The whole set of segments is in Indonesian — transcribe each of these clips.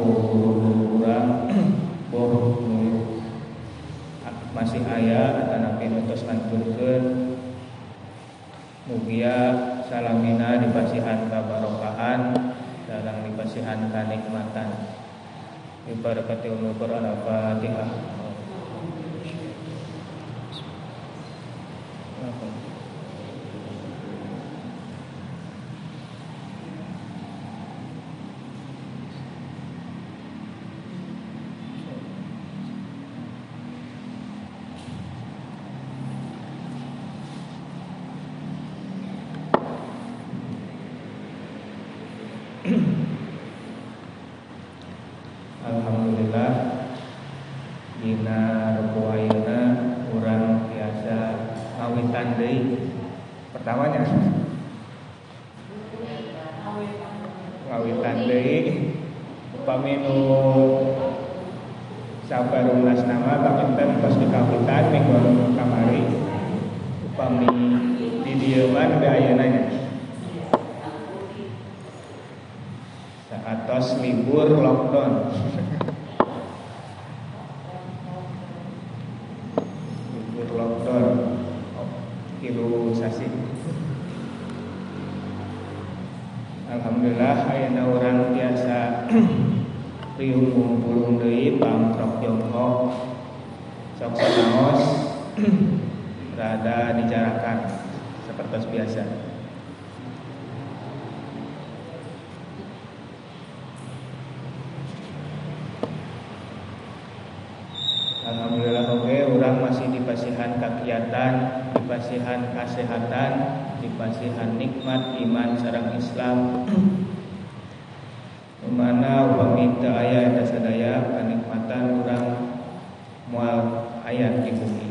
kurang boh masih ayah atanapi nutus lanturkeun mugia salamina dipasihan kabarokahan dalam dipasihan kanikmatan Ibarakati umul Quran al-Fatihah Alhamdulillah Dina Rebu Ayeuna Kurang biasa Ngawitan deui Pertamanya Ngawitan deui Upami nu Sabarungnas nama Kaminten pas dikawitan Minggu kamari Upami di dieuman Be ayeunanya atas libur lockdown libur lockdown kilu sasi Alhamdulillah ayana orang biasa riung kumpul deui pamtrok Tiongkok sok naos berada dijarakan seperti biasa Alhamdulillah oke orang masih dipasihan kegiatan dipasihan kesehatan dipasihan nikmat iman sarang Islam. Mana uang minta ayat dan sadaya kenikmatan orang mual ayat di bumi.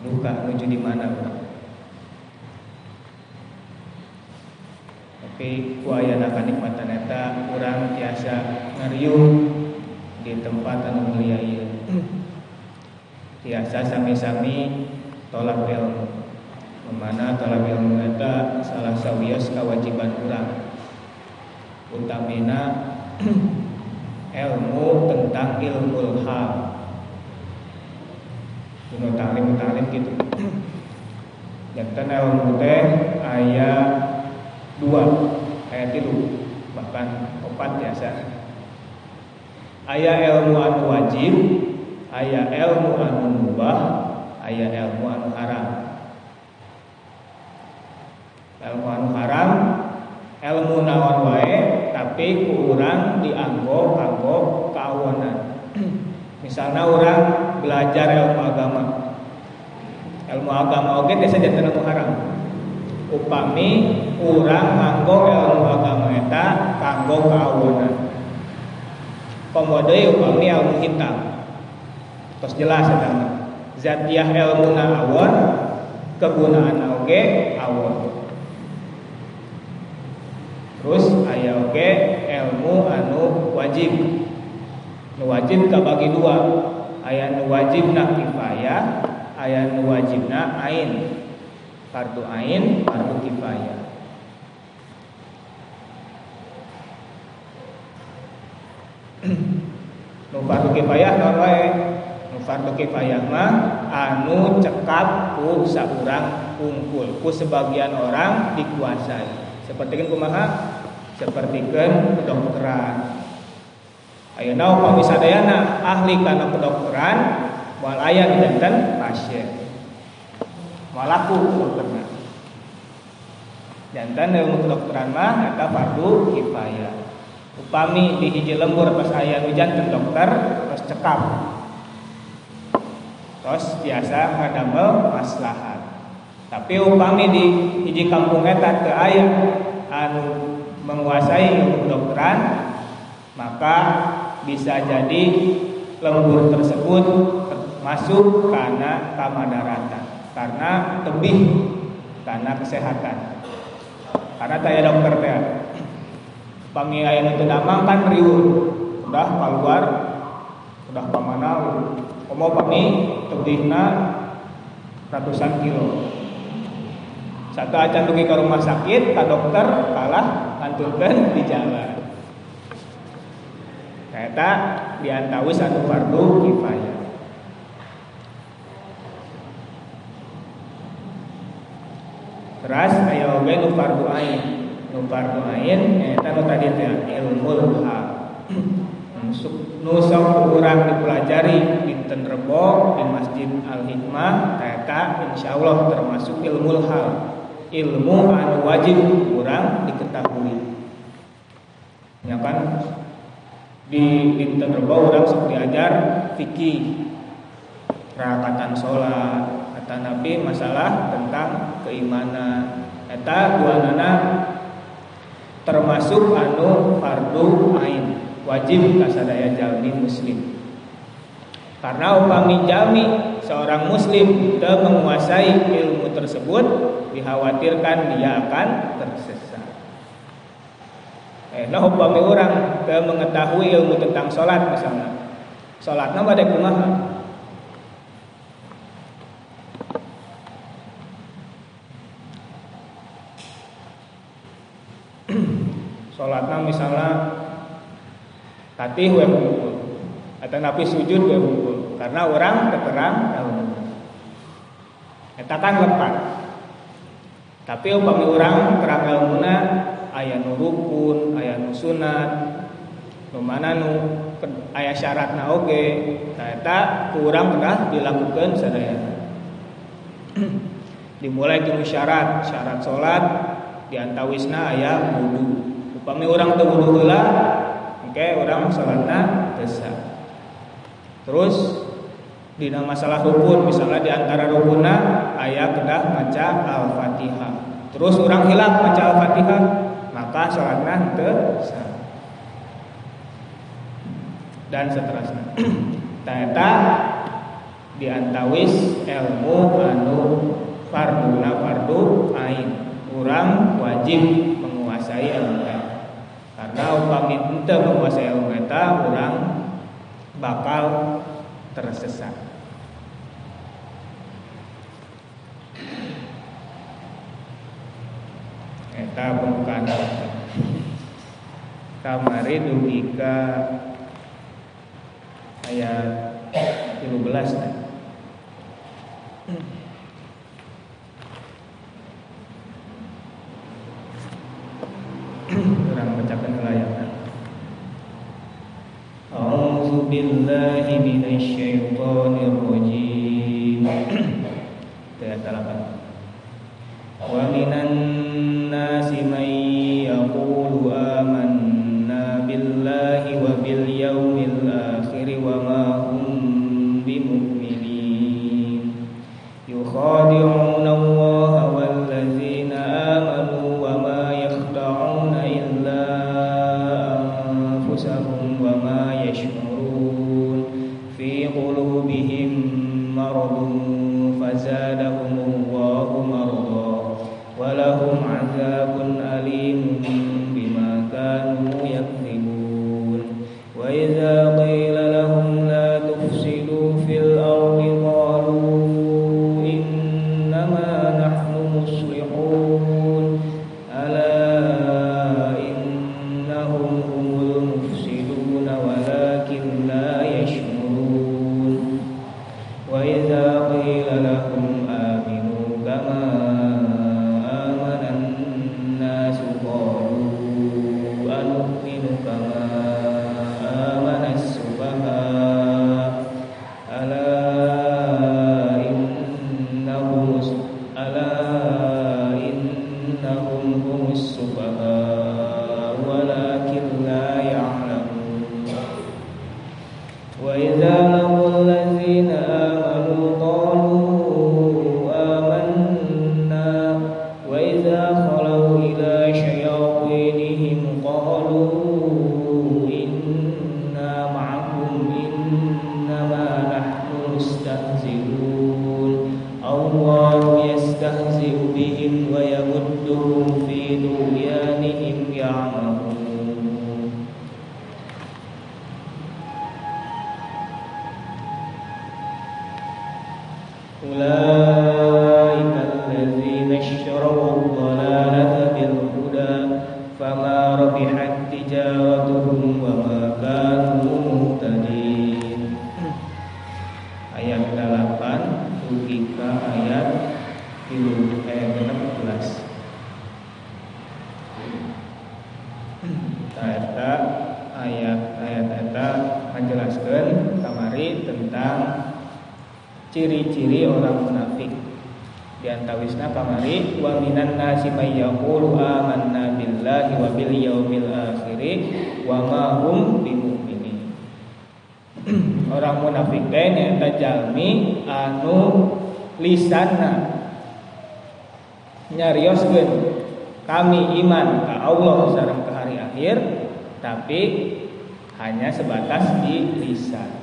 Luka menuju di mana orang tapi ku ayana kenikmatan eta orang biasa ngeriung di tempat anu mulia ieu. Tiasa sami-sami tolak ilmu. Mana tolak ilmu eta salah sawios kewajiban urang. Utamina ilmu tentang ilmu hal. Kuno talim talim gitu. Jantan ilmu teh ayat dua, ayat tilu, bahkan opat biasa ayah ilmu anu wajib ayah ilmu anu mubah ayah ilmu anu haram. Ilmu anu haram ilmu naon wae tapi kurang dianggo kanggo kawanan misalnya orang belajar ilmu agama. Ilmu agama oke desa jantan ilmu haram. Upami kurang nganggo ilmu agama eta kanggo kawanan Komodoi upami ilmu hitam Terus jelas ya Zatiah ilmu na awon Kegunaan oge awon. Terus ayah oge ilmu anu wajib. Nu wajib kabagi dua. Ayah nu wajib na kifayah Ayah nu wajib na ain. Fardu ain, fardu kifayah. Nu fardu kifayah nu fardu kifayah mah anu cekap ku saurang kumpul. Ku sebagian orang dikuasai. Seperti kan kumaha? Seperti kan kedokteran ayeuna upami sadayana ahli kana kedokteran wal aya dinten pasien. Malaku dokterna jantan ilmu kedokteran mah eta fardu kifayah upami di hiji lembur pas aya hujan dokter terus cekap terus biasa ngadamel maslahat. Tapi upami di hiji kampung eta ke aya anu menguasai ilmu kedokteran maka bisa jadi lembur tersebut masuk karena kamadaratan. Karena tebih karena kesehatan. Karena saya dokter teh Pangi aya itu damang kan riuh. Udah keluar udah pamana pangi tebihna ratusan kilo. Satu acan pergi ke rumah sakit, ke dokter kalah kanturkan di jalan. Ternyata diantawi satu fardu kifayah. Terus ayo oge nu fardu ain nu fardu ain eta nu tadi teh ilmu hal nu sok urang dipelajari dinten rebo di Masjid Al Hikmah eta insyaallah termasuk ilmu hal. Ilmu anu wajib urang diketahui. Ya kan? Di dinten rebo urang sok diajar fikih rakatan sholat. Kata Nabi masalah tentang keimanan. Eta dua nana termasuk anu fardu ain wajib kasadaya jalmi muslim. Karena upami jami seorang muslim tidak menguasai ilmu tersebut dikhawatirkan dia akan tersesat. Eh nah upami orang tidak mengetahui ilmu tentang sholat misalnya. Sholatnya pada kumaha Sholatnya misalnya tatih we hungkul atau napi sujud we hungkul karena orang keterang Eta kan. Tapi upami orang terang ilmuna aya nu rukun, aya nu sunat, nu mana nu aya syaratna oge. Eta kurang pernah dilakukan sadaya. Dimulai dari syarat, syarat salat diantawisna aya wudu upami orang teu wudu engke urang salatna desa terus dina masalah rukun misalnya di antara rukunna aya kedah maca al-fatihah. Terus orang hilang maca al-fatihah maka salatna teu sah. Dan seterusnya. Ternyata diantawis ilmu anu fardu fardu ain. Orang wajib menguasai ilmu karena upami ente menguasai eta orang bakal tersesat. Eta pembukaan kamari dugika ayat 13 nah. بالله من الشيطان الرجيم ciri-ciri orang munafik. Di antawisna kamari wa minan nasi may yaqulu amanna billahi wa bil yaumil akhir wa ma hum bimumin orang munafik teh nyaeta jalmi anu lisanna nyarioskeun kami iman ka Allah sareng ke hari akhir tapi hanya sebatas di lisan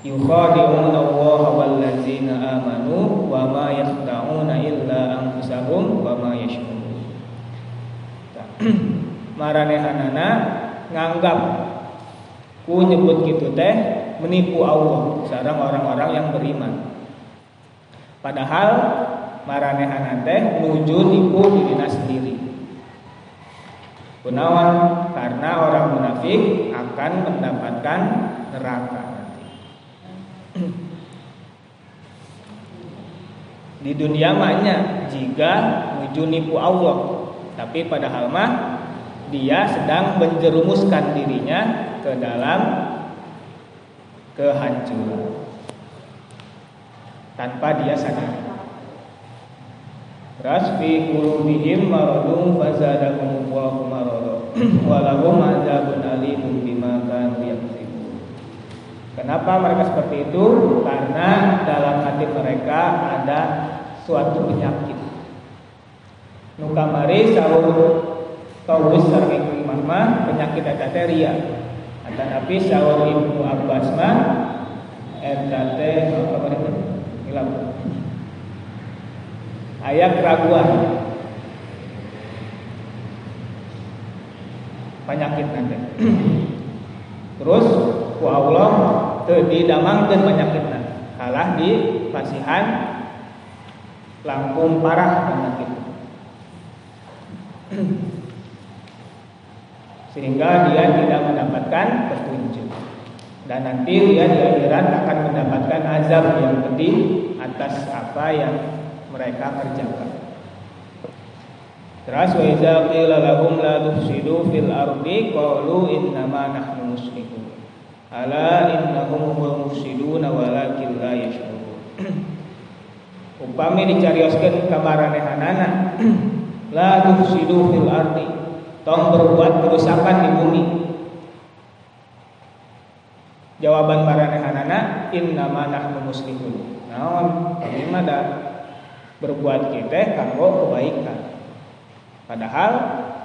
yukhadi'una Allah wal ladzina amanu wa ma yakhda'una illa anfusahum wa ma yashkurun. Maranehanana nganggap ku nyebut gitu teh menipu Allah sareng orang-orang yang beriman. Padahal maranehanana teh nuju nipu dirinya sendiri. Kunawan karena orang munafik akan mendapatkan neraka. Di dunia mahnya jika nipu Allah, tapi padahal mah dia sedang menjerumuskan dirinya ke dalam kehancuran tanpa dia sadar. Ras fi maradun fazadahumullahu marada wa lahum adzabun alimun bima kanu yaksibun. Kenapa mereka seperti itu? Karena dalam hati mereka ada suatu penyakit. Nukamari sahur taubus sareng imam mah penyakit eta teh ria. Ata nabi sahur Ibnu Abbas mah eta apa itu? Hilang. Ayat keraguan. Penyakit nanti. Terus teu didamangkeun penyakitna. Kalah di pasihan langkung parah penyakit. Sehingga dia tidak mendapatkan petunjuk. Dan nanti dia di akhirat akan mendapatkan azab yang pedih atas apa yang mereka kerjakan. Terus wa idza qila lahum la tufsidu fil ardi qalu innama nahnu muslihun. Ala innahum humul mufsiduna walakin la yashurun. Upami dicarioskeun ka maranehanana la tufsidu fil ardi. Tong berbuat kerusakan di bumi. Jawaban maranehanana innama nahnu muslihun. Naon kami mah berbuat kita kanggo kebaikan. Padahal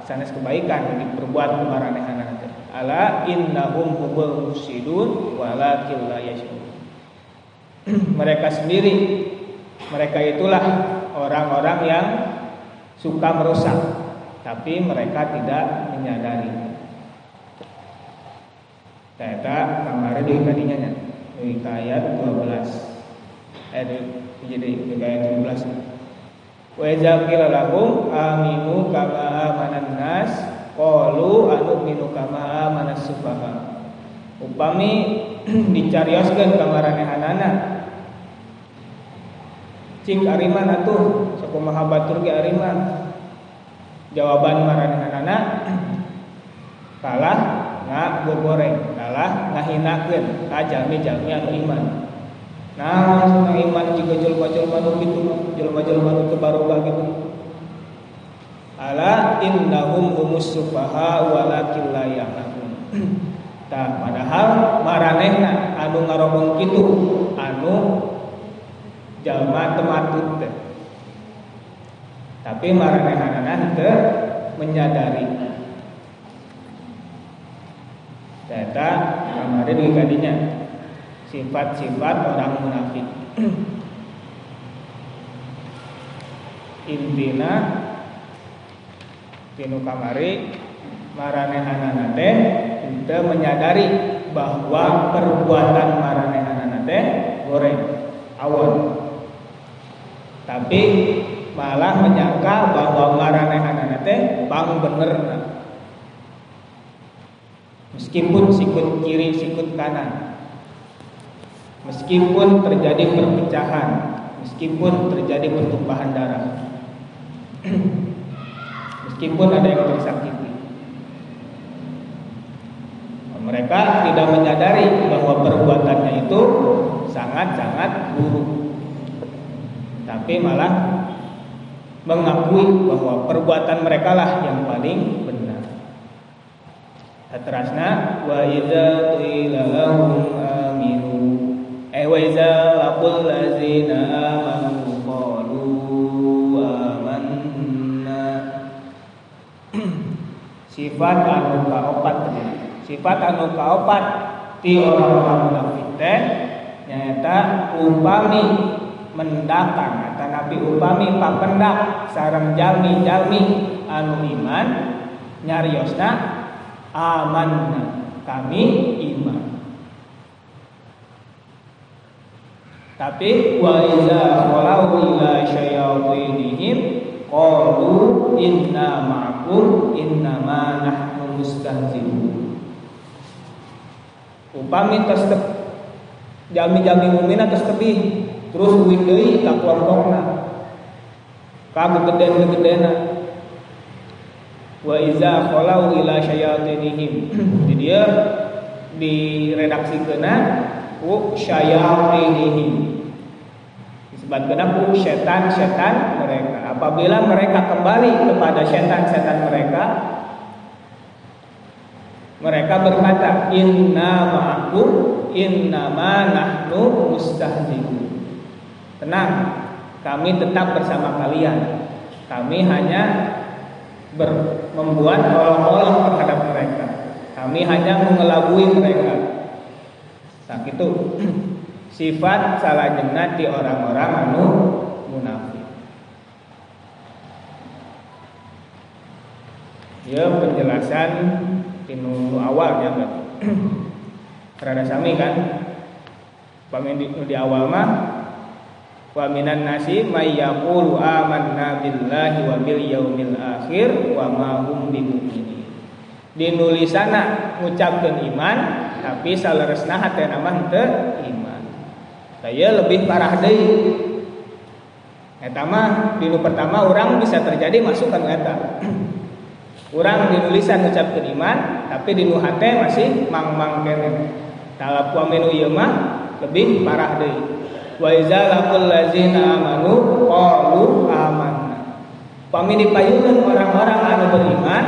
sanes kebaikan kemaranehan teh. Ala innahum hubul mufsidun walakin la mereka sendiri mereka itulah orang-orang yang suka merusak tapi mereka tidak menyadari. Kata kemarin di kadinya nya di ayat 12 ayat jadi di ayat 17 Wa idza qila aminu kama amanan nas qalu anu'minu kama amanas sufaha. Upami dicarioskeun ka maranehanana. Cing ariman atuh sakumaha batur ge ariman. Jawaban maranehanana kalah ngak goreng, kalah ngahinakeun ka jalmi-jalmi anu iman. Nah, iman juga jelma-jelma nu gitu, jelma-jelma nu kebaruga gitu. Ala innahum humus sufaha walakin la ya'lamun. Tah padahal maranehna anu ngarobong kitu anu jalma tematut teh. Tapi maranehanana teu menyadari. tak kemarin di kadinya sifat-sifat orang munafik intina tinu kamari maranehanana teh untuk menyadari bahwa perbuatan maranehanana teh goreng awon. Tapi malah menyangka bahwa maranehanana teh bang bener meskipun sikut kiri sikut kanan. Meskipun terjadi perpecahan meskipun terjadi pertumpahan darah meskipun ada yang tersakiti. Mereka tidak menyadari bahwa perbuatannya itu sangat-sangat buruk. Tapi malah mengakui bahwa perbuatan mereka lah yang paling benar. Terasna wa idza qila lahum aminu eh wa idza laqul ladzina amanu sifat anu kaopat sifat anu kaopat ti orang-orang munafik teh nyata upami mendatang. Atau nabi upami papendak sarang jalmi-jalmi anu iman nyariosna aman kami iman. Tapi wa iza qalu ila syayatinihim qalu inna ma'akum innama nahnu mustahzi'un. Upami tos jami-jami mukmin tos tebih terus uing deui ka kelompokna. Ka gegeden-gegedena wa iza khalau ila syayatinihim. Di dia di redaksi kena syayatinihim disebutkan ku setan-setan mereka? Apabila mereka kembali kepada setan-setan mereka mereka berkata inna ma'akum innama nahnu mustahzi'un. Tenang kami tetap bersama kalian. Kami hanya ber, membuat olah-olah terhadap mereka. Kami hanya mengelabui mereka. Nah itu sifat salah jenat di orang-orang anu munafik. Ya penjelasan tinu awalnya berarti rada sami kan? Pamin di, di awal mah wa minan nasi may yaqulu amanna billahi wa bil yaumil akhir wa ma hum bimumin di nulisana ngucapkeun iman tapi saleresna hatena mah teu iman saya lebih parah deui eta mah dinu pertama orang bisa terjadi masuk kan eta Kurang di tulisan ucap iman tapi di nuhate masih mang-mang kene. Talap wa menu mah lebih parah deui. Wa iza laqul ladzina amanu qalu amanna. Pami dipayunkeun orang-orang anu beriman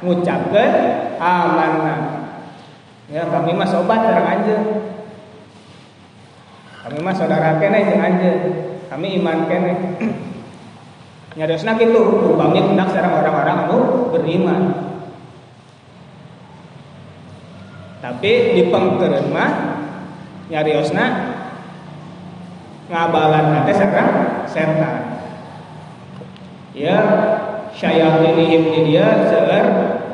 ngucapkeun amanna. Ya kami mah sobat sareng anjeun. Kami mah saudara kene jeung anjeun. Kami iman kene. Nyariosna kitu upami hendak sareng orang-orang anu beriman. Tapi di pengkeureun mah nyariosna ngabalan nate sareng setan. Ya syayatinihim di dia seueur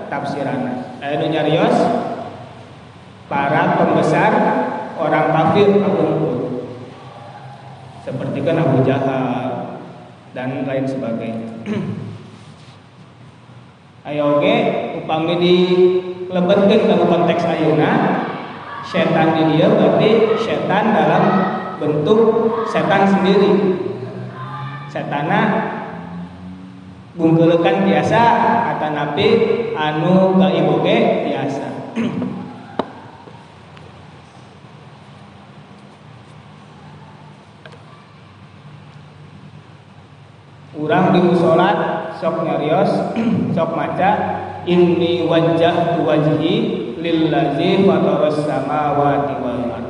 tafsirana. Anu nyarios para pembesar orang kafir akumpul. Seperti kan Abu Jahal, dan lain sebagainya. Ayo oke, upami di lebetkeun dalam konteks ayuna, setan di dia berarti setan dalam bentuk setan sendiri. Setana bungkelekan biasa kata nabi anu gaiboge biasa. Urang di musolat sok nyarios sok maca inni wajah wajhi lillazi fataras samawati wal ard.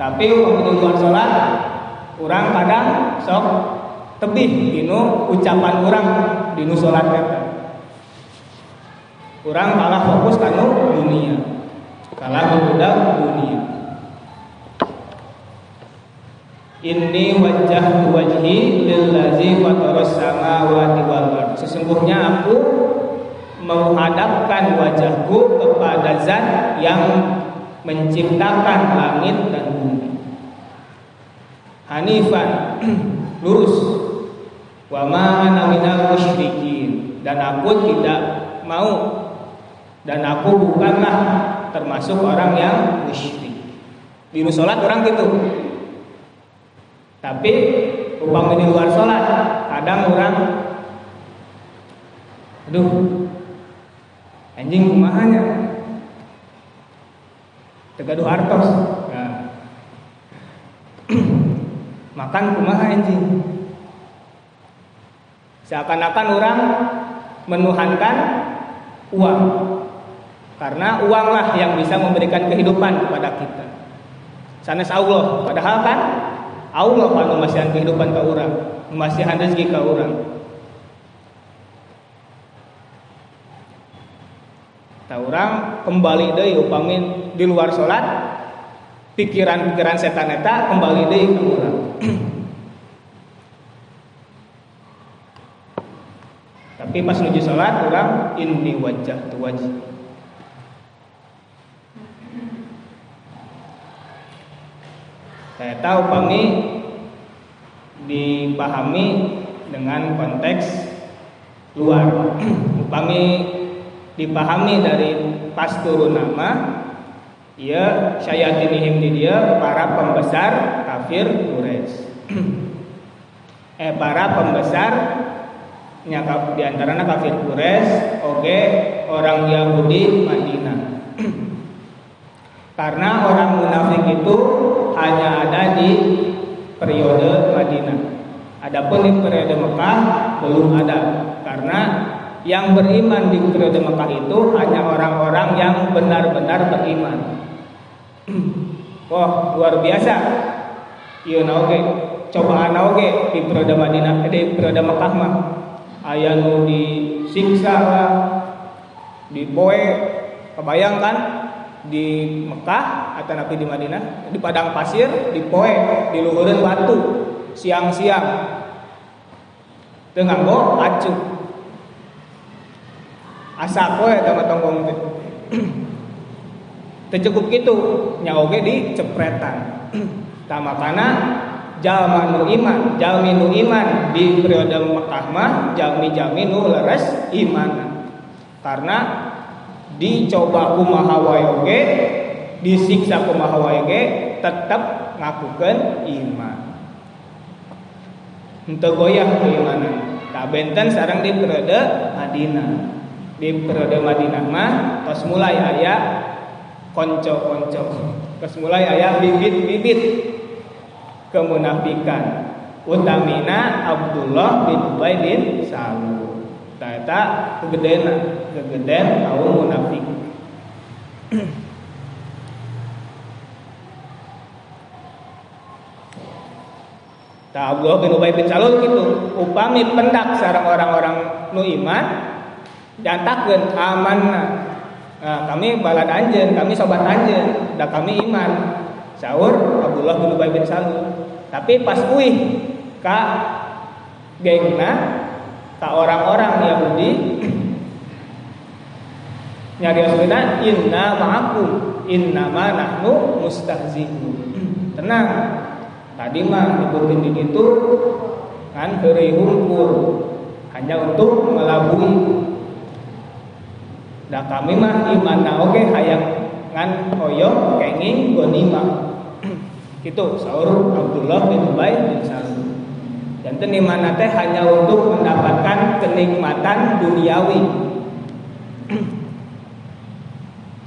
Tapi waktu luar salat urang kadang sok tebih dinu ucapan urang dinu salat eta. Urang malah fokus kanu dunia. Kalau budak dunia. Inni wajah wajhi lillazi fataras samawati wal. Sesungguhnya aku menghadapkan wajahku kepada zat yang menciptakan langit dan bumi. Hanifan lurus wa ma ana minal musyrikin dan aku tidak mau dan aku bukanlah termasuk orang yang musyrik. Di salat orang gitu. Tapi upami di luar sholat kadang orang aduh anjing kumahanya. Tegaduh hartos. Nah. makan kumaha anjing? Seakan-akan orang menuhankan uang. Karena uanglah yang bisa memberikan kehidupan kepada kita. Sanes Allah padahal kan Allah kan memasihan kehidupan ke orang memasihan rezeki ke orang. Tak orang kembali deh upami di luar sholat pikiran-pikiran setan eta kembali deh ke orang. Tapi pas menuju sholat orang ini wajah tu Saya tahu kami dipahami dengan konteks luar. Kami dipahami dari pas turun nama ia syayatinihim di dia para pembesar kafir Quraisy. eh para pembesar nyakap di antaranya kafir Quraisy, oke orang Yahudi Madinah. Karena orang munafik itu hanya ada di periode Madinah. Adapun di periode Mekah belum ada karena yang beriman di periode Mekah itu hanya orang-orang yang benar-benar beriman. Wah, luar biasa. Iya oke. Cobaan oke di periode Madinah, eh, di periode Mekah mah. Aya disiksa lah, dipoe. Kebayangkan di Mekah atau Nabi di Madinah di padang pasir di poe di luhureun batu siang-siang. Dengan go acuh. Asa poe sama tonggong teu cukup gitu nyaoge di cepretan. Tama kana jalma nu iman jalmi nu iman. Di periode Mekah mah jalmi-jalmi nu leres iman. Karena dicoba kumaha wae oge disiksa kumaha wae oge tetap ngakukeun iman. Henteu goyah keimanan. Tak benten sareng di periode Madinah. Di periode Madinah mah tos mulai aya konco-konco. Tos mulai aya bibit-bibit kemunafikan. Utamina Abdullah bin Ubay bin Salul. Eta kegedena, kegeden kaum munafik. Tak Abdullah bin Ubay bin Salul gitu upami pendak sarang orang-orang nu iman jantakeun amanna. Nah, kami balad anjeun kami sobat anjeun da kami iman. Sahur Abdullah bin Ubay bin Salul. Tapi pas uih ka gengna ke orang-orang Yahudi nyari aslinya inna ma'akum inna ma nahnu mustahzi'un. Tenang. Tadi mah dibutin itu kan beri hukum hanya untuk melabui. Nah kami mah iman na oke hayang ngan koyo kenging gonima gitu sahur Abdullah bin Ubay bin Salul dan mana teh hanya untuk mendapatkan kenikmatan duniawi.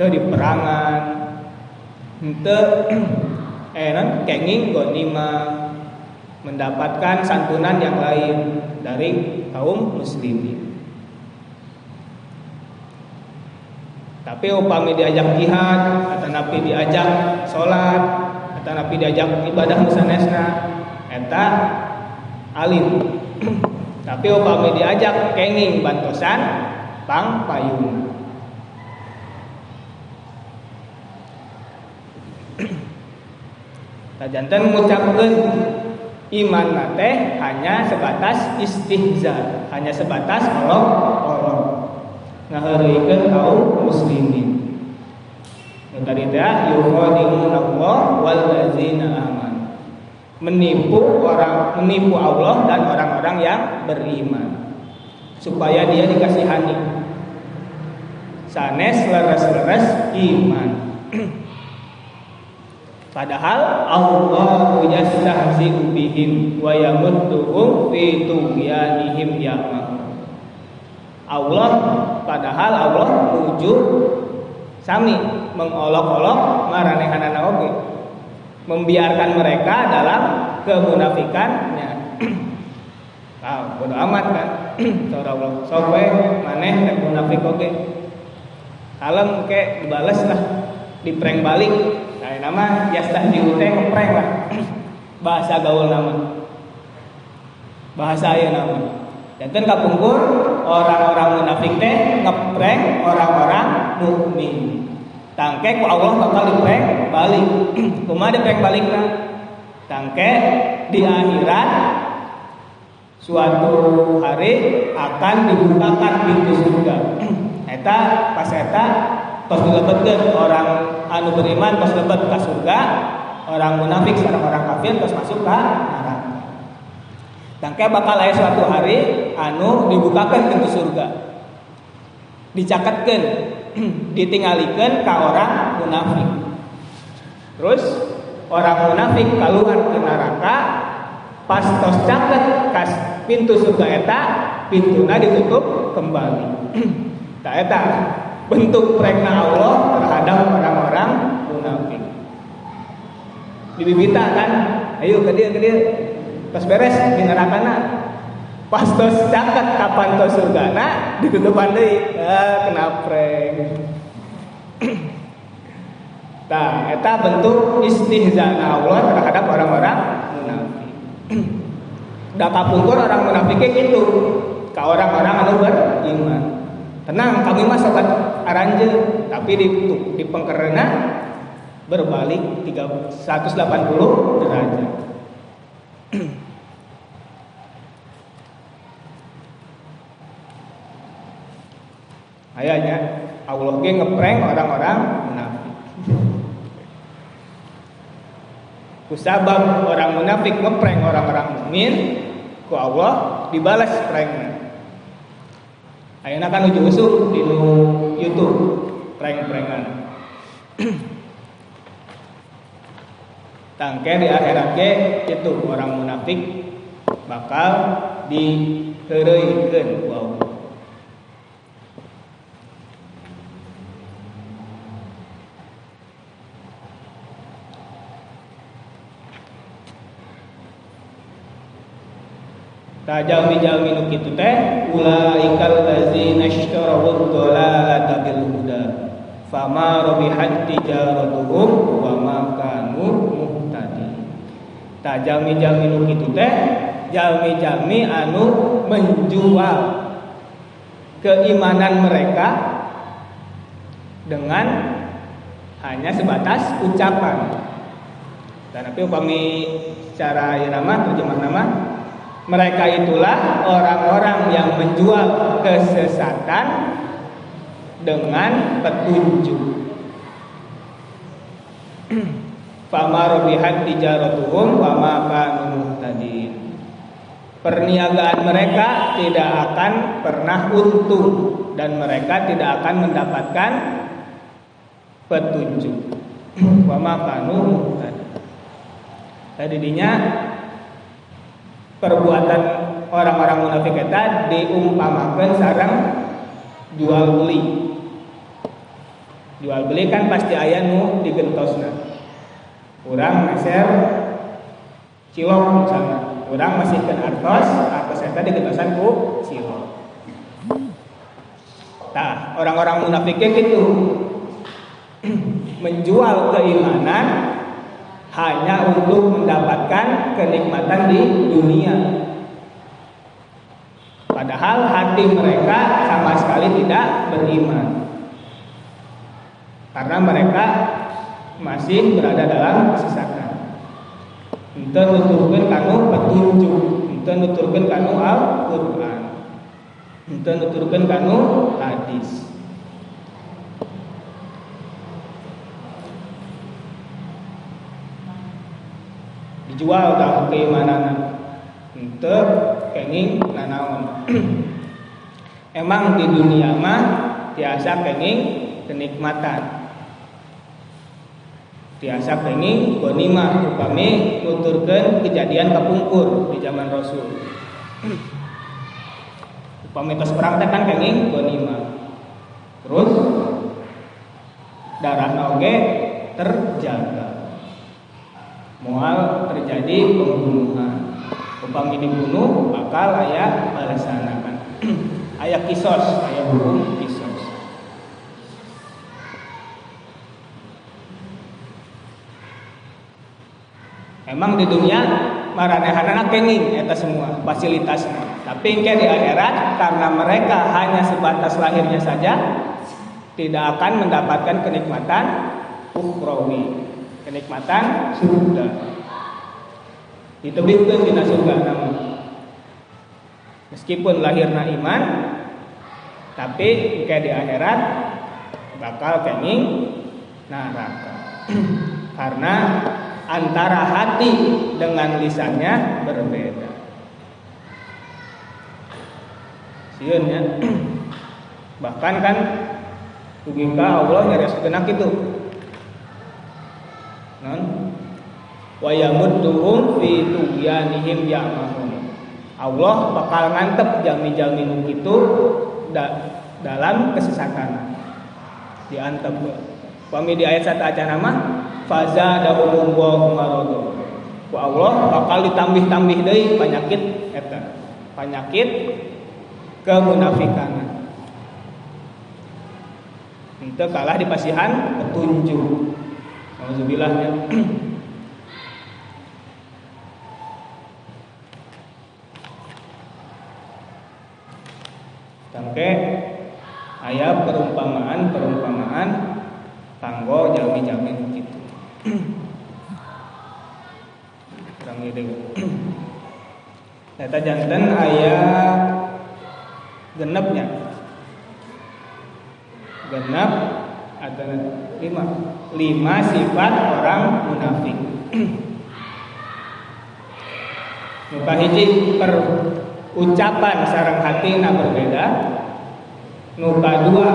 Itu di perangan, itu eh kenging gonima mendapatkan santunan yang lain dari kaum muslimin. Tapi upami diajak jihad, atau nabi diajak sholat, atau nabi diajak ibadah musanesna, eta alim. Tapi upami diajak kenging bantosan pang payung Sajanten mengucapkan iman nate hanya sebatas istihza, hanya sebatas olok-olok. Ngahareuikeun kaum muslimin. Tadi dah yukhadimun Allah wal ladzina aman. Menipu orang menipu Allah dan orang-orang yang beriman. Supaya dia dikasihani. Sanes leres-leres iman. Padahal Allah yastahzi'u bihim wa yamudduhum fi tughyanihim ya'mahun. Allah padahal Allah wujud sami mengolok-olok maranehanana oge. Membiarkan mereka dalam kemunafikannya. Ah, bodo amat kan. Cara Allah. Sok maneh rek munafik oge. Kalem ke dibales lah, diprank balik Nah, nama yastahzi'u teh ngeprank lah. Bahasa gaul nama. Bahasa aya nama. Janten kapungkur orang-orang munafik teh ngeprank orang-orang mukmin. Tangke ku Allah bakal diprank balik. Kumaha diprank balikna? Tangke di akhirat suatu hari akan dibukakan pintu surga. Eta pas eta tos dilebetkeun orang anu beriman tos lebet ke surga orang munafik sareng orang kafir tos masuk ke neraka. Tangke bakal aya suatu hari anu dibukakan pintu surga. Dicaketkeun ditinggalikeun ka orang munafik. Terus orang munafik keluar ke neraka pas tos caket kas pintu surga eta pintuna ditutup kembali. Tak eta bentuk prekna Allah orang-orang munafik. Dibibita kan, ayo ke dia ke dia, pas beres di nerakana, pas tos caket kapan tos surgana ditutupan deui, ah kena prank. Nah, eta bentuk istihzana Allah terhadap orang-orang munafik. Da kapungkur orang munafik itu ke orang-orang anu beriman. Tenang, kami mah sobat aranje, tapi di di pengkerena berbalik 180 derajat. Ayahnya Allah ge ngeprank orang-orang munafik. Kusabab orang munafik ngeprank orang-orang mukmin, ku Allah dibalas pranknya. Ayeuna kan ujuk usuk di YouTube prank-prankan. Tangke di akhirat ke itu orang munafik bakal diheureuikeun ku Allah. Tajami-jami nu kitu teh ulaikal ladzina ishtaraw dhalalata bil huda fama rabihat tijaratuhum wa ma kanu muhtadi. Tajami-jami nu kitu teh jami-jami anu menjual keimanan mereka dengan hanya sebatas ucapan. Dan tapi upami cara irama terjemah nama mereka itulah orang-orang yang menjual kesesatan dengan petunjuk. Fama robihat tijaratuhum wa ma kanu Perniagaan mereka tidak akan pernah untung dan mereka tidak akan mendapatkan petunjuk. Wa ma kanu Tadinya perbuatan orang-orang munafik eta diumpamakan sarang jual beli. Jual beli kan pasti ayah nu digentosna. Kurang meser cilok misalnya. Kurang masih ke artos artos eta digentosan ku cilok. Nah orang-orang munafiknya gitu. Menjual keimanan hanya untuk mendapatkan kenikmatan di dunia. Padahal hati mereka sama sekali tidak beriman. Karena mereka masih berada dalam kesesatan. Ente nuturkeun kanu petunjuk, ente nuturkeun kanu Al-Qur'an. Ente nuturkeun kanu hadis. Dijual dah keimanan. Ente kenging nanaon. Emang di dunia mah tiasa kenging kenikmatan. Tiasa pengen bonima upami nuturkan kejadian kepungkur di zaman Rasul. Upami tos perang kan pengen bonima terus darah oge terjaga mual terjadi pembunuhan. Upami dibunuh bakal ayah balasan ayah kisos ayah hukum kisos. Emang di dunia maranehanana kenging eta semua fasilitas. Tapi engke di akhirat karena mereka hanya sebatas lahirnya saja tidak akan mendapatkan kenikmatan ukhrawi, kenikmatan surga. Ditebihkeun dina surga namun. Meskipun lahirna iman tapi engke di akhirat bakal kenging neraka. karena antara hati dengan lisannya berbeda. Sieun ya. Bahkan kan Tugika Allah nyari segenap itu. Wa yamudduhum fi tughyanihim ya'mahun. Allah bakal ngantep jami-jami nu kitu da, dalam kesesatan. Diantep. Pami di ayat 1 aja nama fazadahumullahu maradu ku Allah bakal ditambih-tambih deui penyakit eta penyakit kemunafikan itu kalah di pasihan petunjuk Alhamdulillahnya sampai ayat perumpamaan perumpamaan tanggo jami-jami gitu. Kurang ide Eta jantan ayat genepnya genep ada lima. Lima sifat orang munafik. Muka hiji per ucapan sarang hati na berbeda. Nuka dua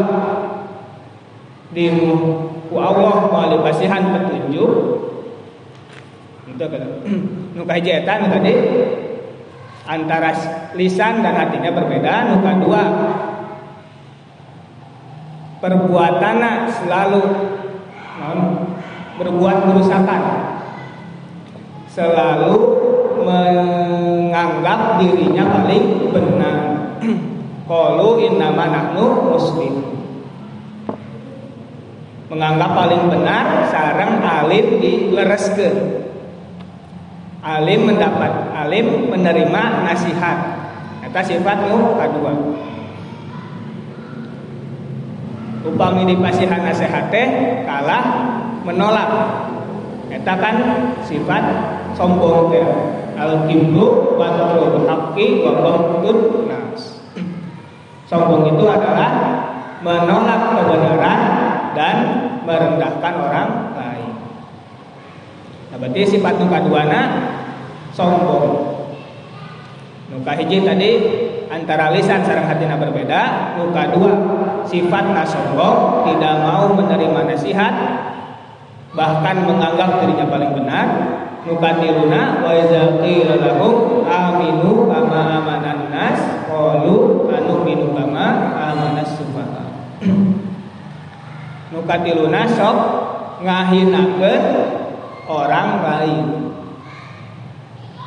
di ku Allah melalui pasihan petunjuk. Itu kan nu kahiji eta tadi. Antara lisan dan hatinya berbeda. Nu dua perbuatan selalu non, berbuat kerusakan. Selalu menganggap dirinya paling benar. Qalu innama nahnu muslim. Menganggap paling benar sarang alim dilereskeun alim mendapat alim menerima nasihat. Eta sifat nu upami dipasihan nasihat teh kalah menolak eta kan sifat sombong teh al kibru wa haqqi wa nas sombong itu adalah menolak kebenaran dan merendahkan orang lain. Nah, berarti sifat nuka duana sombong. Nuka hiji tadi antara lisan sarang hatina berbeda. Nuka dua sifat sombong, tidak mau menerima nasihat, bahkan menganggap dirinya paling benar. Nuka tiluna wa iza qila lahum aminu kama amanan nas qalu anu'minu kama amanas sufaha nukatiluna sok ngahinakeun orang lain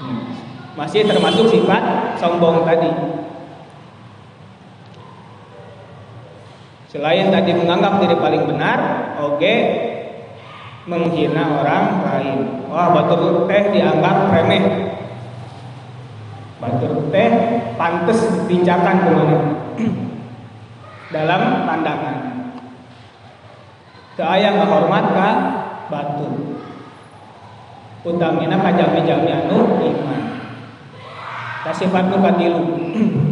hmm. masih termasuk sifat sombong tadi selain tadi menganggap diri paling benar oke okay, menghina orang lain. Wah batur teh dianggap remeh. Batur teh pantas dipinjakan ke mana dalam pandangan. Ke ayah menghormat ka batu utamina kajami-jami anu iman. Ta sifat katilu.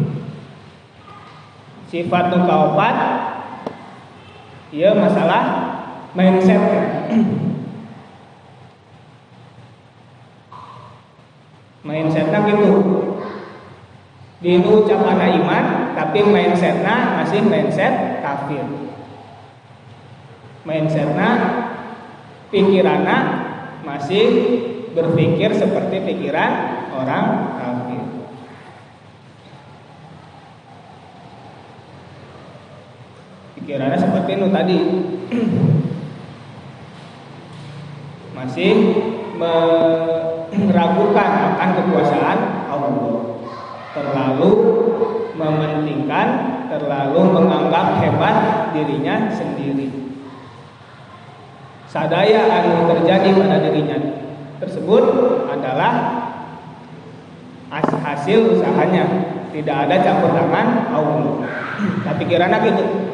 Sifat nu kaopat ieu masalah mindset. Mindsetnya gitu. Di ucapan iman tapi mindsetnya masih mindset kafir. Mindsetnya pikirannya masih berpikir seperti pikiran orang kafir pikirannya seperti itu tadi. Masih meragukan akan kekuasaan Allah. Terlalu mementingkan terlalu menganggap hebat dirinya sendiri. Sadaya yang terjadi pada dirinya tersebut adalah hasil usahanya. Tidak ada campur tangan Allah. Tapi kirana gitu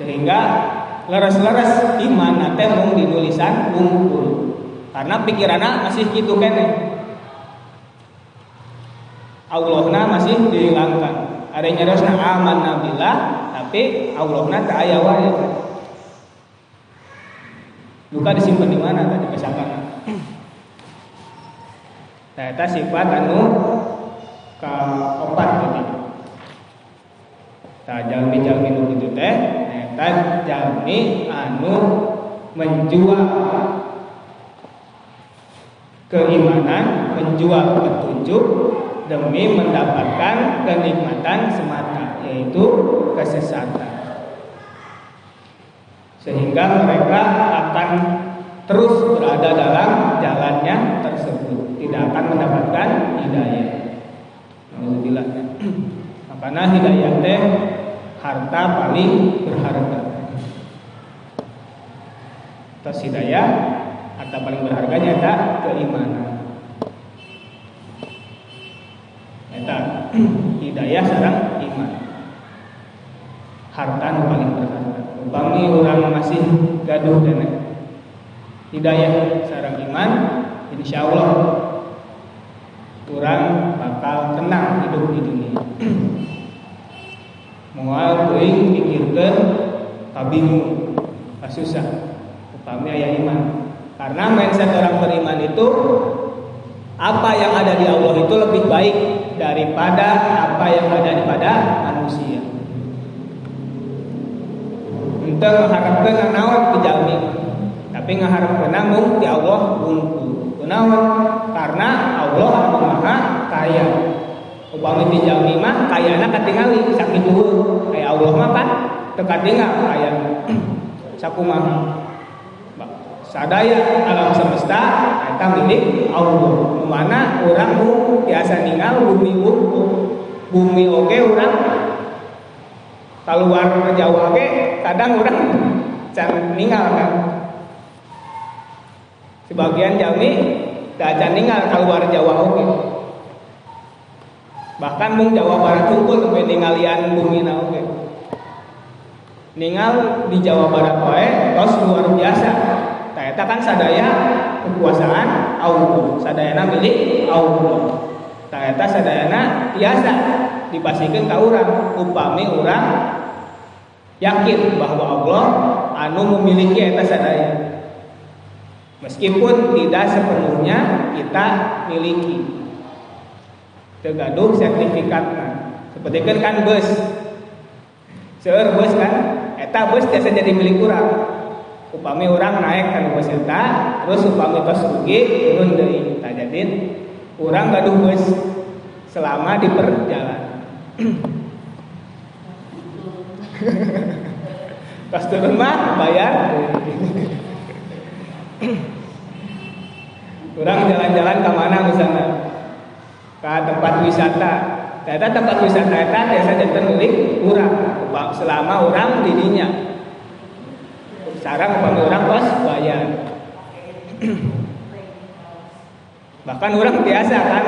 sehingga leres-leres iman nate mung di tulisan unggul karena pikirannya masih gitu kene. Allahna masih dihilangkan. Ada nyerosna aman nabilah tapi Allahna tak ayah wae. Luka disimpan di mana tadi? Misalkan Nah, sifat anu kaopat tadi. Tah jalmi-jalmi nu kitu teh eta jalmi anu menjual keimanan, menjual petunjuk demi mendapatkan kenikmatan semata yaitu kesesatan. Sehingga mereka akan terus berada dalam jalannya tersebut, tidak akan mendapatkan hidayah. Alhamdulillah. Karena hidayah teh harta paling berharga. Terus hidayah harta paling berharganya ada keimanan. Eta hidayah sarang iman. Harta nu paling berharga. Upami orang masih gaduh dan hidayah sarang iman, insya Allah orang bakal tenang hidup di dunia. Mual kuing pikirkan kabingung, susah. Upami ayah iman. Karena mindset orang beriman itu apa yang ada di Allah itu lebih baik daripada apa yang ada pada manusia. Untuk mengharapkan nawan kejalmi, tapi mengharapkan namun di Allah unggul. Kenawan karena Allah maha kaya. Upami di jalmi mah kayana katingali sakit dulu. Kayak Allah mah kan teka tinggal kaya. Sakumaha sadaya alam semesta eta milik Allah. Mana orang biasa ninggal bumi bumi oke orang. Keluar Jawa oke kadang orang can ninggal kan sebagian jami tak can ninggal keluar Jawa oke bahkan mung Jawa Barat kumpul sampai ninggalian bumi oke ninggal di Jawa Barat wae tos luar biasa Eta kan sadaya kekuasaan Allah, sadayana milik Allah. Eta sadayana biasa dipasihkan ke orang, upami orang yakin bahwa Allah anu memiliki eta sadaya. Meskipun tidak sepenuhnya kita miliki. Tergaduh sertifikatnya. Seperti kan kan bus. Seur bus kan, eta bus biasa jadi milik orang upami orang naik kan bus eta terus upami tos rugi turun deui. Tajadin orang gaduh bus selama di perjalanan. Pas turun mah bayar. Orang jalan-jalan ke mana misalnya ke tempat wisata. Ternyata tempat wisata itu biasa jadi milik orang. Selama orang dirinya. Sekarang upami orang pas bayar. Bahkan orang biasa kan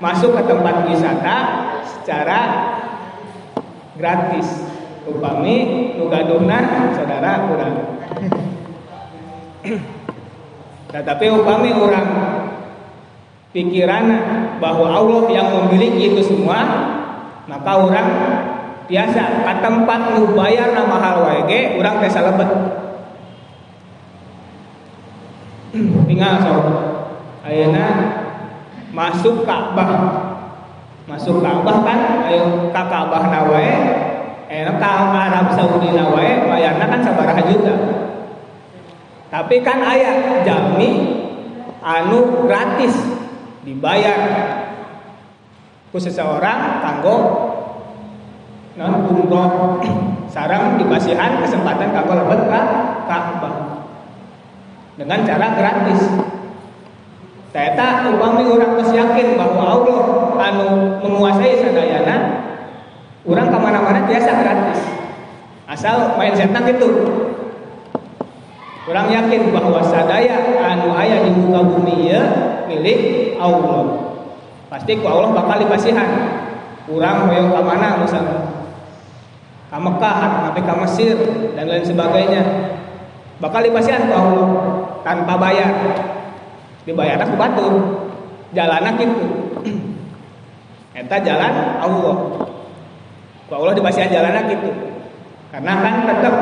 masuk ke tempat wisata secara gratis. Upami nugaduna saudara kurang. Tetapi upami orang pikiran bahwa Allah yang memiliki itu semua, maka orang biasa ke tempat nu bayar nama wae orang teh salebet. Tinggal so. Ayeuna masuk Ka'bah. Masuk Ka'bah kan ayo ka Ka'bah nawae enak ka Arab Saudi nawae bayarna kan sabaraha juga. Tapi kan ayah jami anu gratis dibayar ku seseorang kanggo non umroh sarang dibasihan kesempatan kanggo lebet ka Ka'bah dengan cara gratis. Saya upami orang geus yakin bahwa Allah anu menguasai sadayana, orang ke mana-mana biasa gratis. Asal main setan gitu. Orang yakin bahwa sadaya anu ayah di muka bumi ya milik Allah. Pasti ku Allah bakal dipasihan. Orang hoyong ke mana misalnya? Ke Mekah, sampai ke Mesir dan lain sebagainya. Bakal dipasihan ku Allah tanpa bayar dibayar aku batur jalan gitu eta jalan Allah ku Allah dibasihan jalan gitu karena kan tetap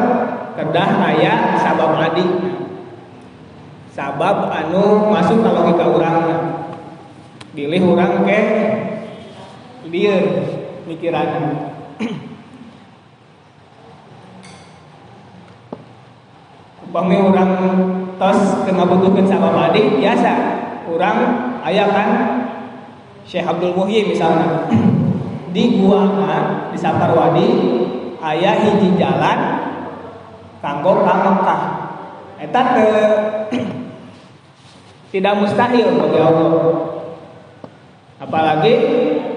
kedah ayah sabab adi sabab anu masuk ke logika orang pilih orang ke dia mikiran upami orang tos kena butuhkan sabab adi biasa. Orang ayah kan Syekh Abdul Muhyi misalnya. Di gua di Saparwadi ayah hiji jalan kanggo ka Mekah eta tidak mustahil bagi Allah apalagi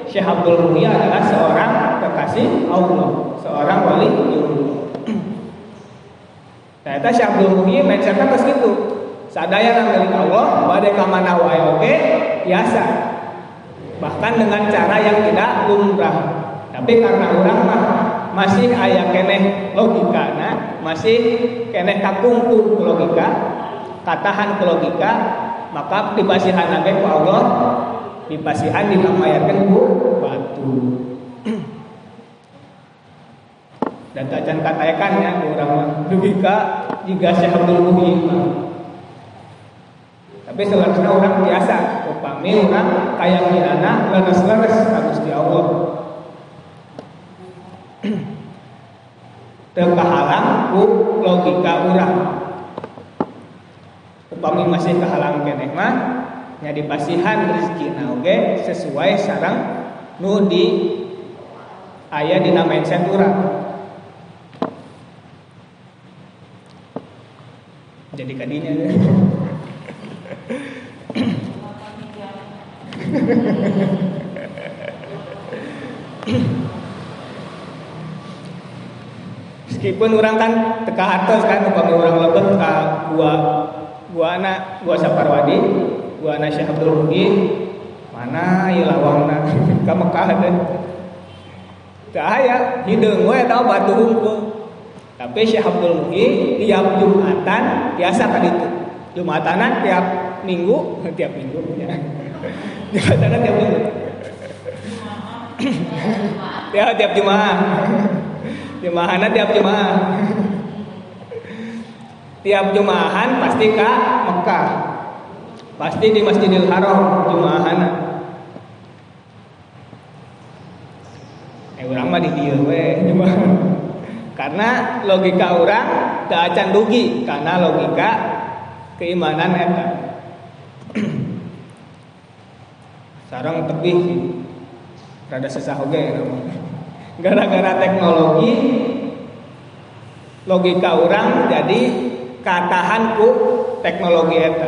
Syekh Abdul Muhyi adalah seorang kekasih Allah seorang wali Ternyata Syekh Abdul Muhyi mindsetnya ke situ. Sadaya milik Allah, badai kamana wae oke, biasa. Bahkan dengan cara yang tidak lumrah. Tapi karena orang mah masih ayah keneh logika, nah, masih keneh kakungku logika, katahan logika, maka dipasihan nabi ku Allah, dipasihan dipamayarkan ku batu. dan tajan katakan ya orang dugika jika Syekh tapi selanjutnya orang biasa upami orang kayak minana leres-leres harus di Allah. Terkehalang ku logika orang upami masih kehalang keneh mah nya dipasihan rezeki nah oke okay? sesuai sarang nu di ayah di nama mindset orang jadi kadinya meskipun orang kan teka atas kan upami orang lebet ka gua gua anak gua Saparwadi gua anak Syekh Abdul Rugi mana ya lawangna ka Mekah dan cahaya hideung we tau batu hukum tapi Syekh Abdul Muhi tiap Jumatan biasa kan itu. Jumatanan tiap minggu, tiap minggu ya. Jumatanan tiap minggu. ya tiap Jumat. Jumahanan tiap Jumat. Tiap Jumahan pasti ke Mekah. Pasti di Masjidil Haram Jumahan. Eh orang mah di dieu we Jumahan. Karena logika orang tak acan rugi karena logika keimanan eta. Sarang tebih rada susah oge Gara-gara teknologi logika orang jadi katahan ku teknologi eta.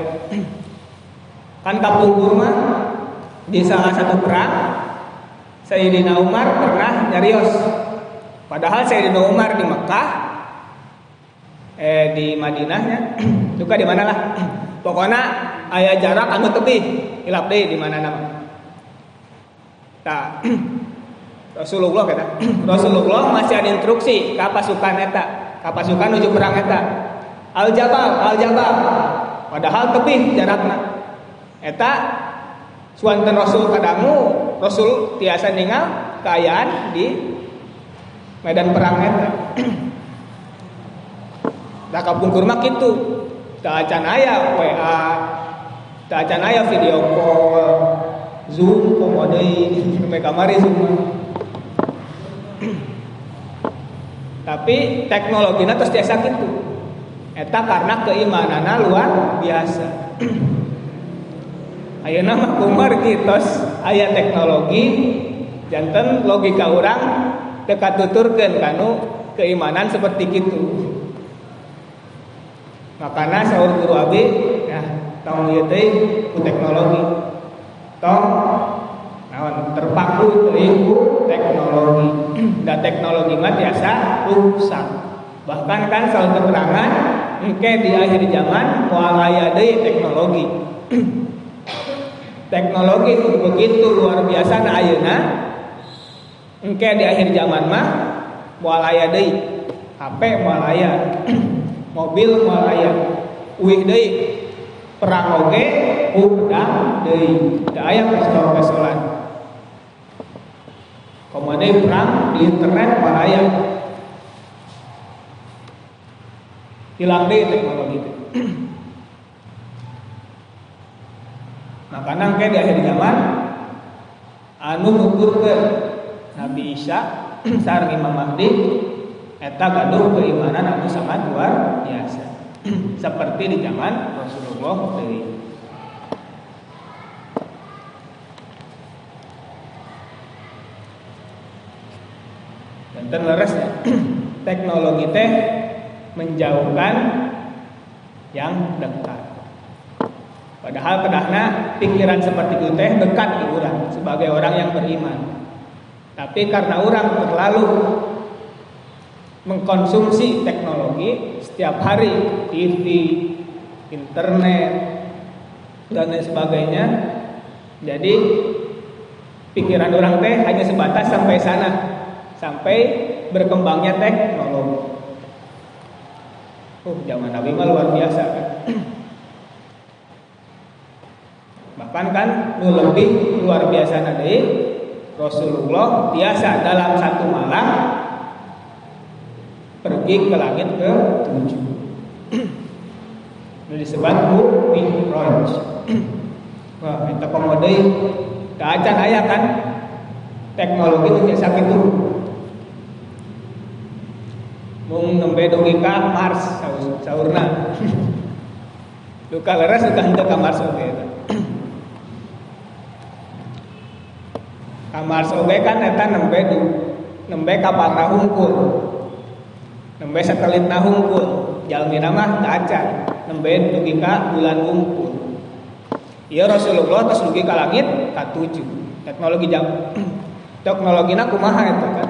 Kan kapungkur mah di salah satu perang Sayyidina Umar pernah nyarios Padahal Sayyidina Umar di Mekah eh di Madinahnya juga di mana lah. Pokoknya ayah jarak anu tebih hilap deh di mana nama. Tak Rasulullah kata. Rasulullah masih ada instruksi ke pasukan eta, ke pasukan menuju perang eta. Al Jabal, Al Jabal. padahal tebih jarakna eta suanten Rasul kadangu Rasul tiasa ningal kayaan di medan perang eta. Da kapungkur mah kitu. Da acan aya WA da acan aya video call Zoom komode mereka mari Zoom. Tapi teknologinya terus tiasa gitu eta karena keimanannya luar biasa. Ayo nama kumar kitos ayat teknologi jantan logika orang dekat tuturkan kanu keimanan seperti itu makanya sahur guru abi ya tong ieu ku teknologi. Tong naon terpaku teuing teknologi. Da teknologi mah biasa rusak. Bahkan kan soal keterangan engke di akhir zaman moal aya deui teknologi. Teknologi begitu luar biasa na ayeuna. Engke di akhir zaman mah moal aya deui HP moal aya mobil moal aya uih deui perang oge udang deui. Da aya pistol-pistolan Komode perang di internet. Hilang deh teknologi itu. Makanya kayak di akhir zaman anu ngukur ke Nabi Isa sareng Imam Mahdi eta gaduh keimanan anu sangat luar biasa. Seperti di zaman Rasulullah dari dan leres ya teknologi teh menjauhkan yang dekat padahal kedahna pikiran seperti itu teh dekat di orang sebagai orang yang beriman tapi karena orang terlalu mengkonsumsi teknologi setiap hari TV internet dan lain sebagainya jadi pikiran orang teh hanya sebatas sampai sana sampai berkembangnya teknologi. Oh, zaman Nabi mah luar biasa kan. Bahkan kan lebih luar biasa nanti Rasulullah biasa dalam satu malam pergi ke langit ke tujuh. Ini disebut Mi'raj. Wah, kita komodai keacan ayah kan teknologi itu biasa itu mung nembe dongi ka Mars saurna luka leres suka henteu ka Mars oge eta ka Mars oge kan eta nembe nembe kapal hungkul nembe satelit na hungkul jalmina mah acan nembe dugi ka bulan hungkul Iya Rasulullah terus dugi ka langit ka tujuh teknologi jam teknologina kumaha eta kan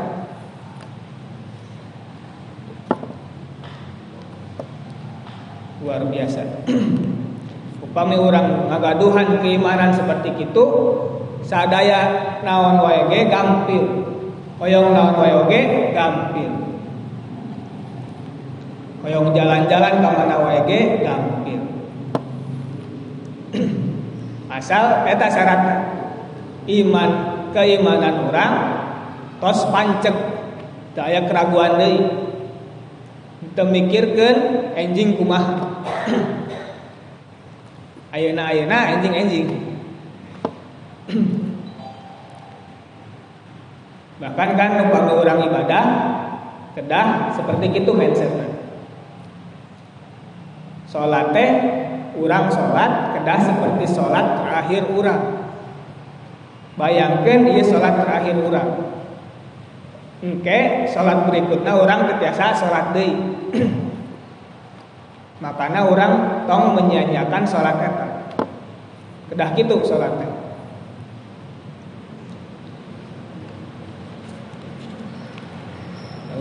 luar biasa. Upami orang ngagaduhan keimanan seperti itu sadaya naon wae gampil. Hoyong naon wae gampil. Hoyong jalan-jalan ke mana wae gampil. Asal eta syarat iman keimanan orang tos pancek daya keraguan deui. Temikirkan enjing kumaha ayeuna ayeuna enjing enjing bahkan kan numpang orang ibadah kedah seperti itu mindsetnya. Sholat teh orang sholat kedah seperti sholat terakhir orang bayangkan dia sholat terakhir orang Oke, sholat berikutnya orang ketiasa sholat deh. Makanya orang tong menyanyiakan sholat eta. Kedah gitu sholatnya.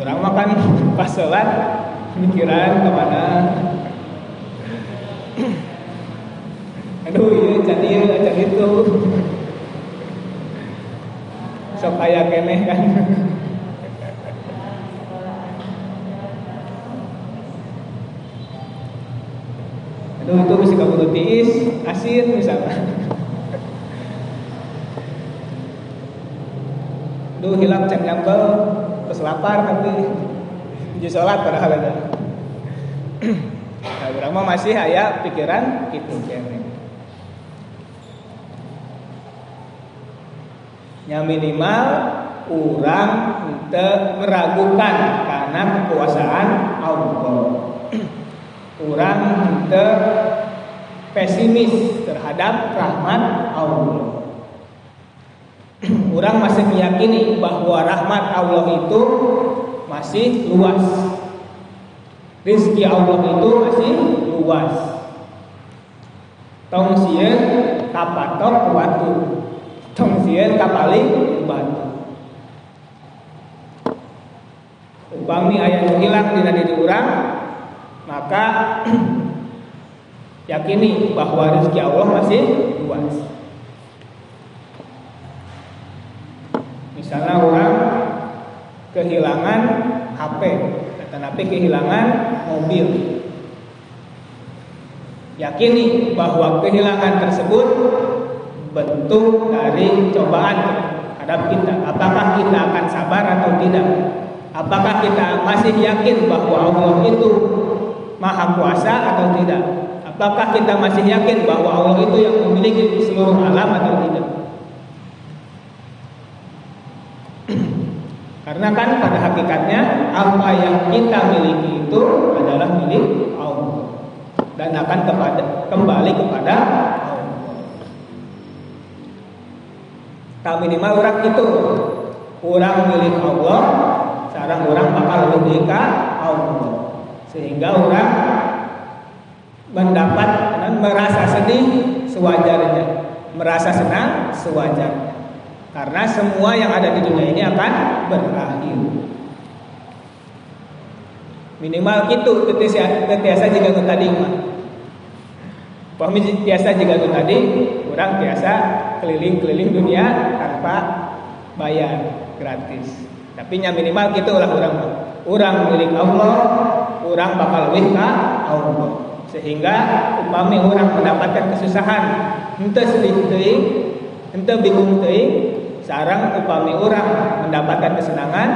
Orang makan pas sholat pikiran ke mana? Aduh, ini jadi jadi itu. Sok kayak keneh kan. Duh itu bisa kamu tiis, asin misalnya. Duh hilang cek nyambel, terus lapar nanti jadi sholat padahal ada. nah, berapa masih ayah pikiran gitu kene. Ya minimal orang meragukan karena kekuasaan Allah. orang untuk pesimis terhadap rahmat Allah. orang masih meyakini bahwa rahmat Allah itu masih luas. Rizki Allah itu masih luas. Tong sieun kapatok batu. Tong sieun kapali batu. Upami ayat hilang di diri orang, maka yakini bahwa rezeki Allah masih luas. Misalnya orang kehilangan HP, tetapi kehilangan mobil. Yakini bahwa kehilangan tersebut bentuk dari cobaan terhadap kita. Apakah kita akan sabar atau tidak? Apakah kita masih yakin bahwa Allah itu maha kuasa atau tidak? Apakah kita masih yakin bahwa Allah itu yang memiliki seluruh alam atau tidak? Karena kan pada hakikatnya apa yang kita miliki itu adalah milik Allah dan akan kepada kembali kepada Allah. Tak minimal orang itu orang milik Allah, sekarang orang bakal lebih Allah. Sehingga orang mendapat dan merasa sedih sewajarnya, merasa senang sewajarnya. Karena semua yang ada di dunia ini akan berakhir. Minimal itu biasa jika itu tadi Pahami biasa jika itu tadi Orang biasa keliling-keliling dunia tanpa bayar gratis. Tapi yang minimal gitu lah orang Orang milik Allah Orang bakal lebih Allah Sehingga upami orang mendapatkan kesusahan Entah sedih Entah bingung sekarang upami orang mendapatkan kesenangan,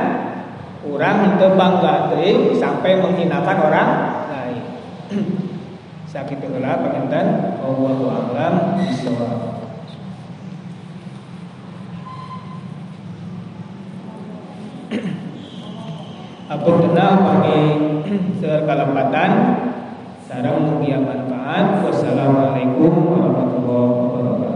orang itu bangga teh sampai menghinakan orang lain. Sakit heula panginten Allahu a'lam bishawab. Apa kenal bagi sekarang untuk yang manfaat. Wassalamualaikum warahmatullahi wabarakatuh.